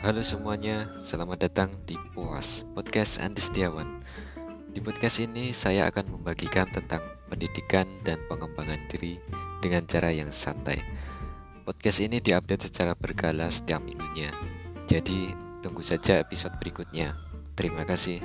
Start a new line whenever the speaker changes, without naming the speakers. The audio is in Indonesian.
Halo semuanya, selamat datang di Puas Podcast Andi Setiawan. Di podcast ini saya akan membagikan tentang pendidikan dan pengembangan diri dengan cara yang santai. Podcast ini diupdate secara berkala setiap minggunya. Jadi, tunggu saja episode berikutnya. Terima kasih.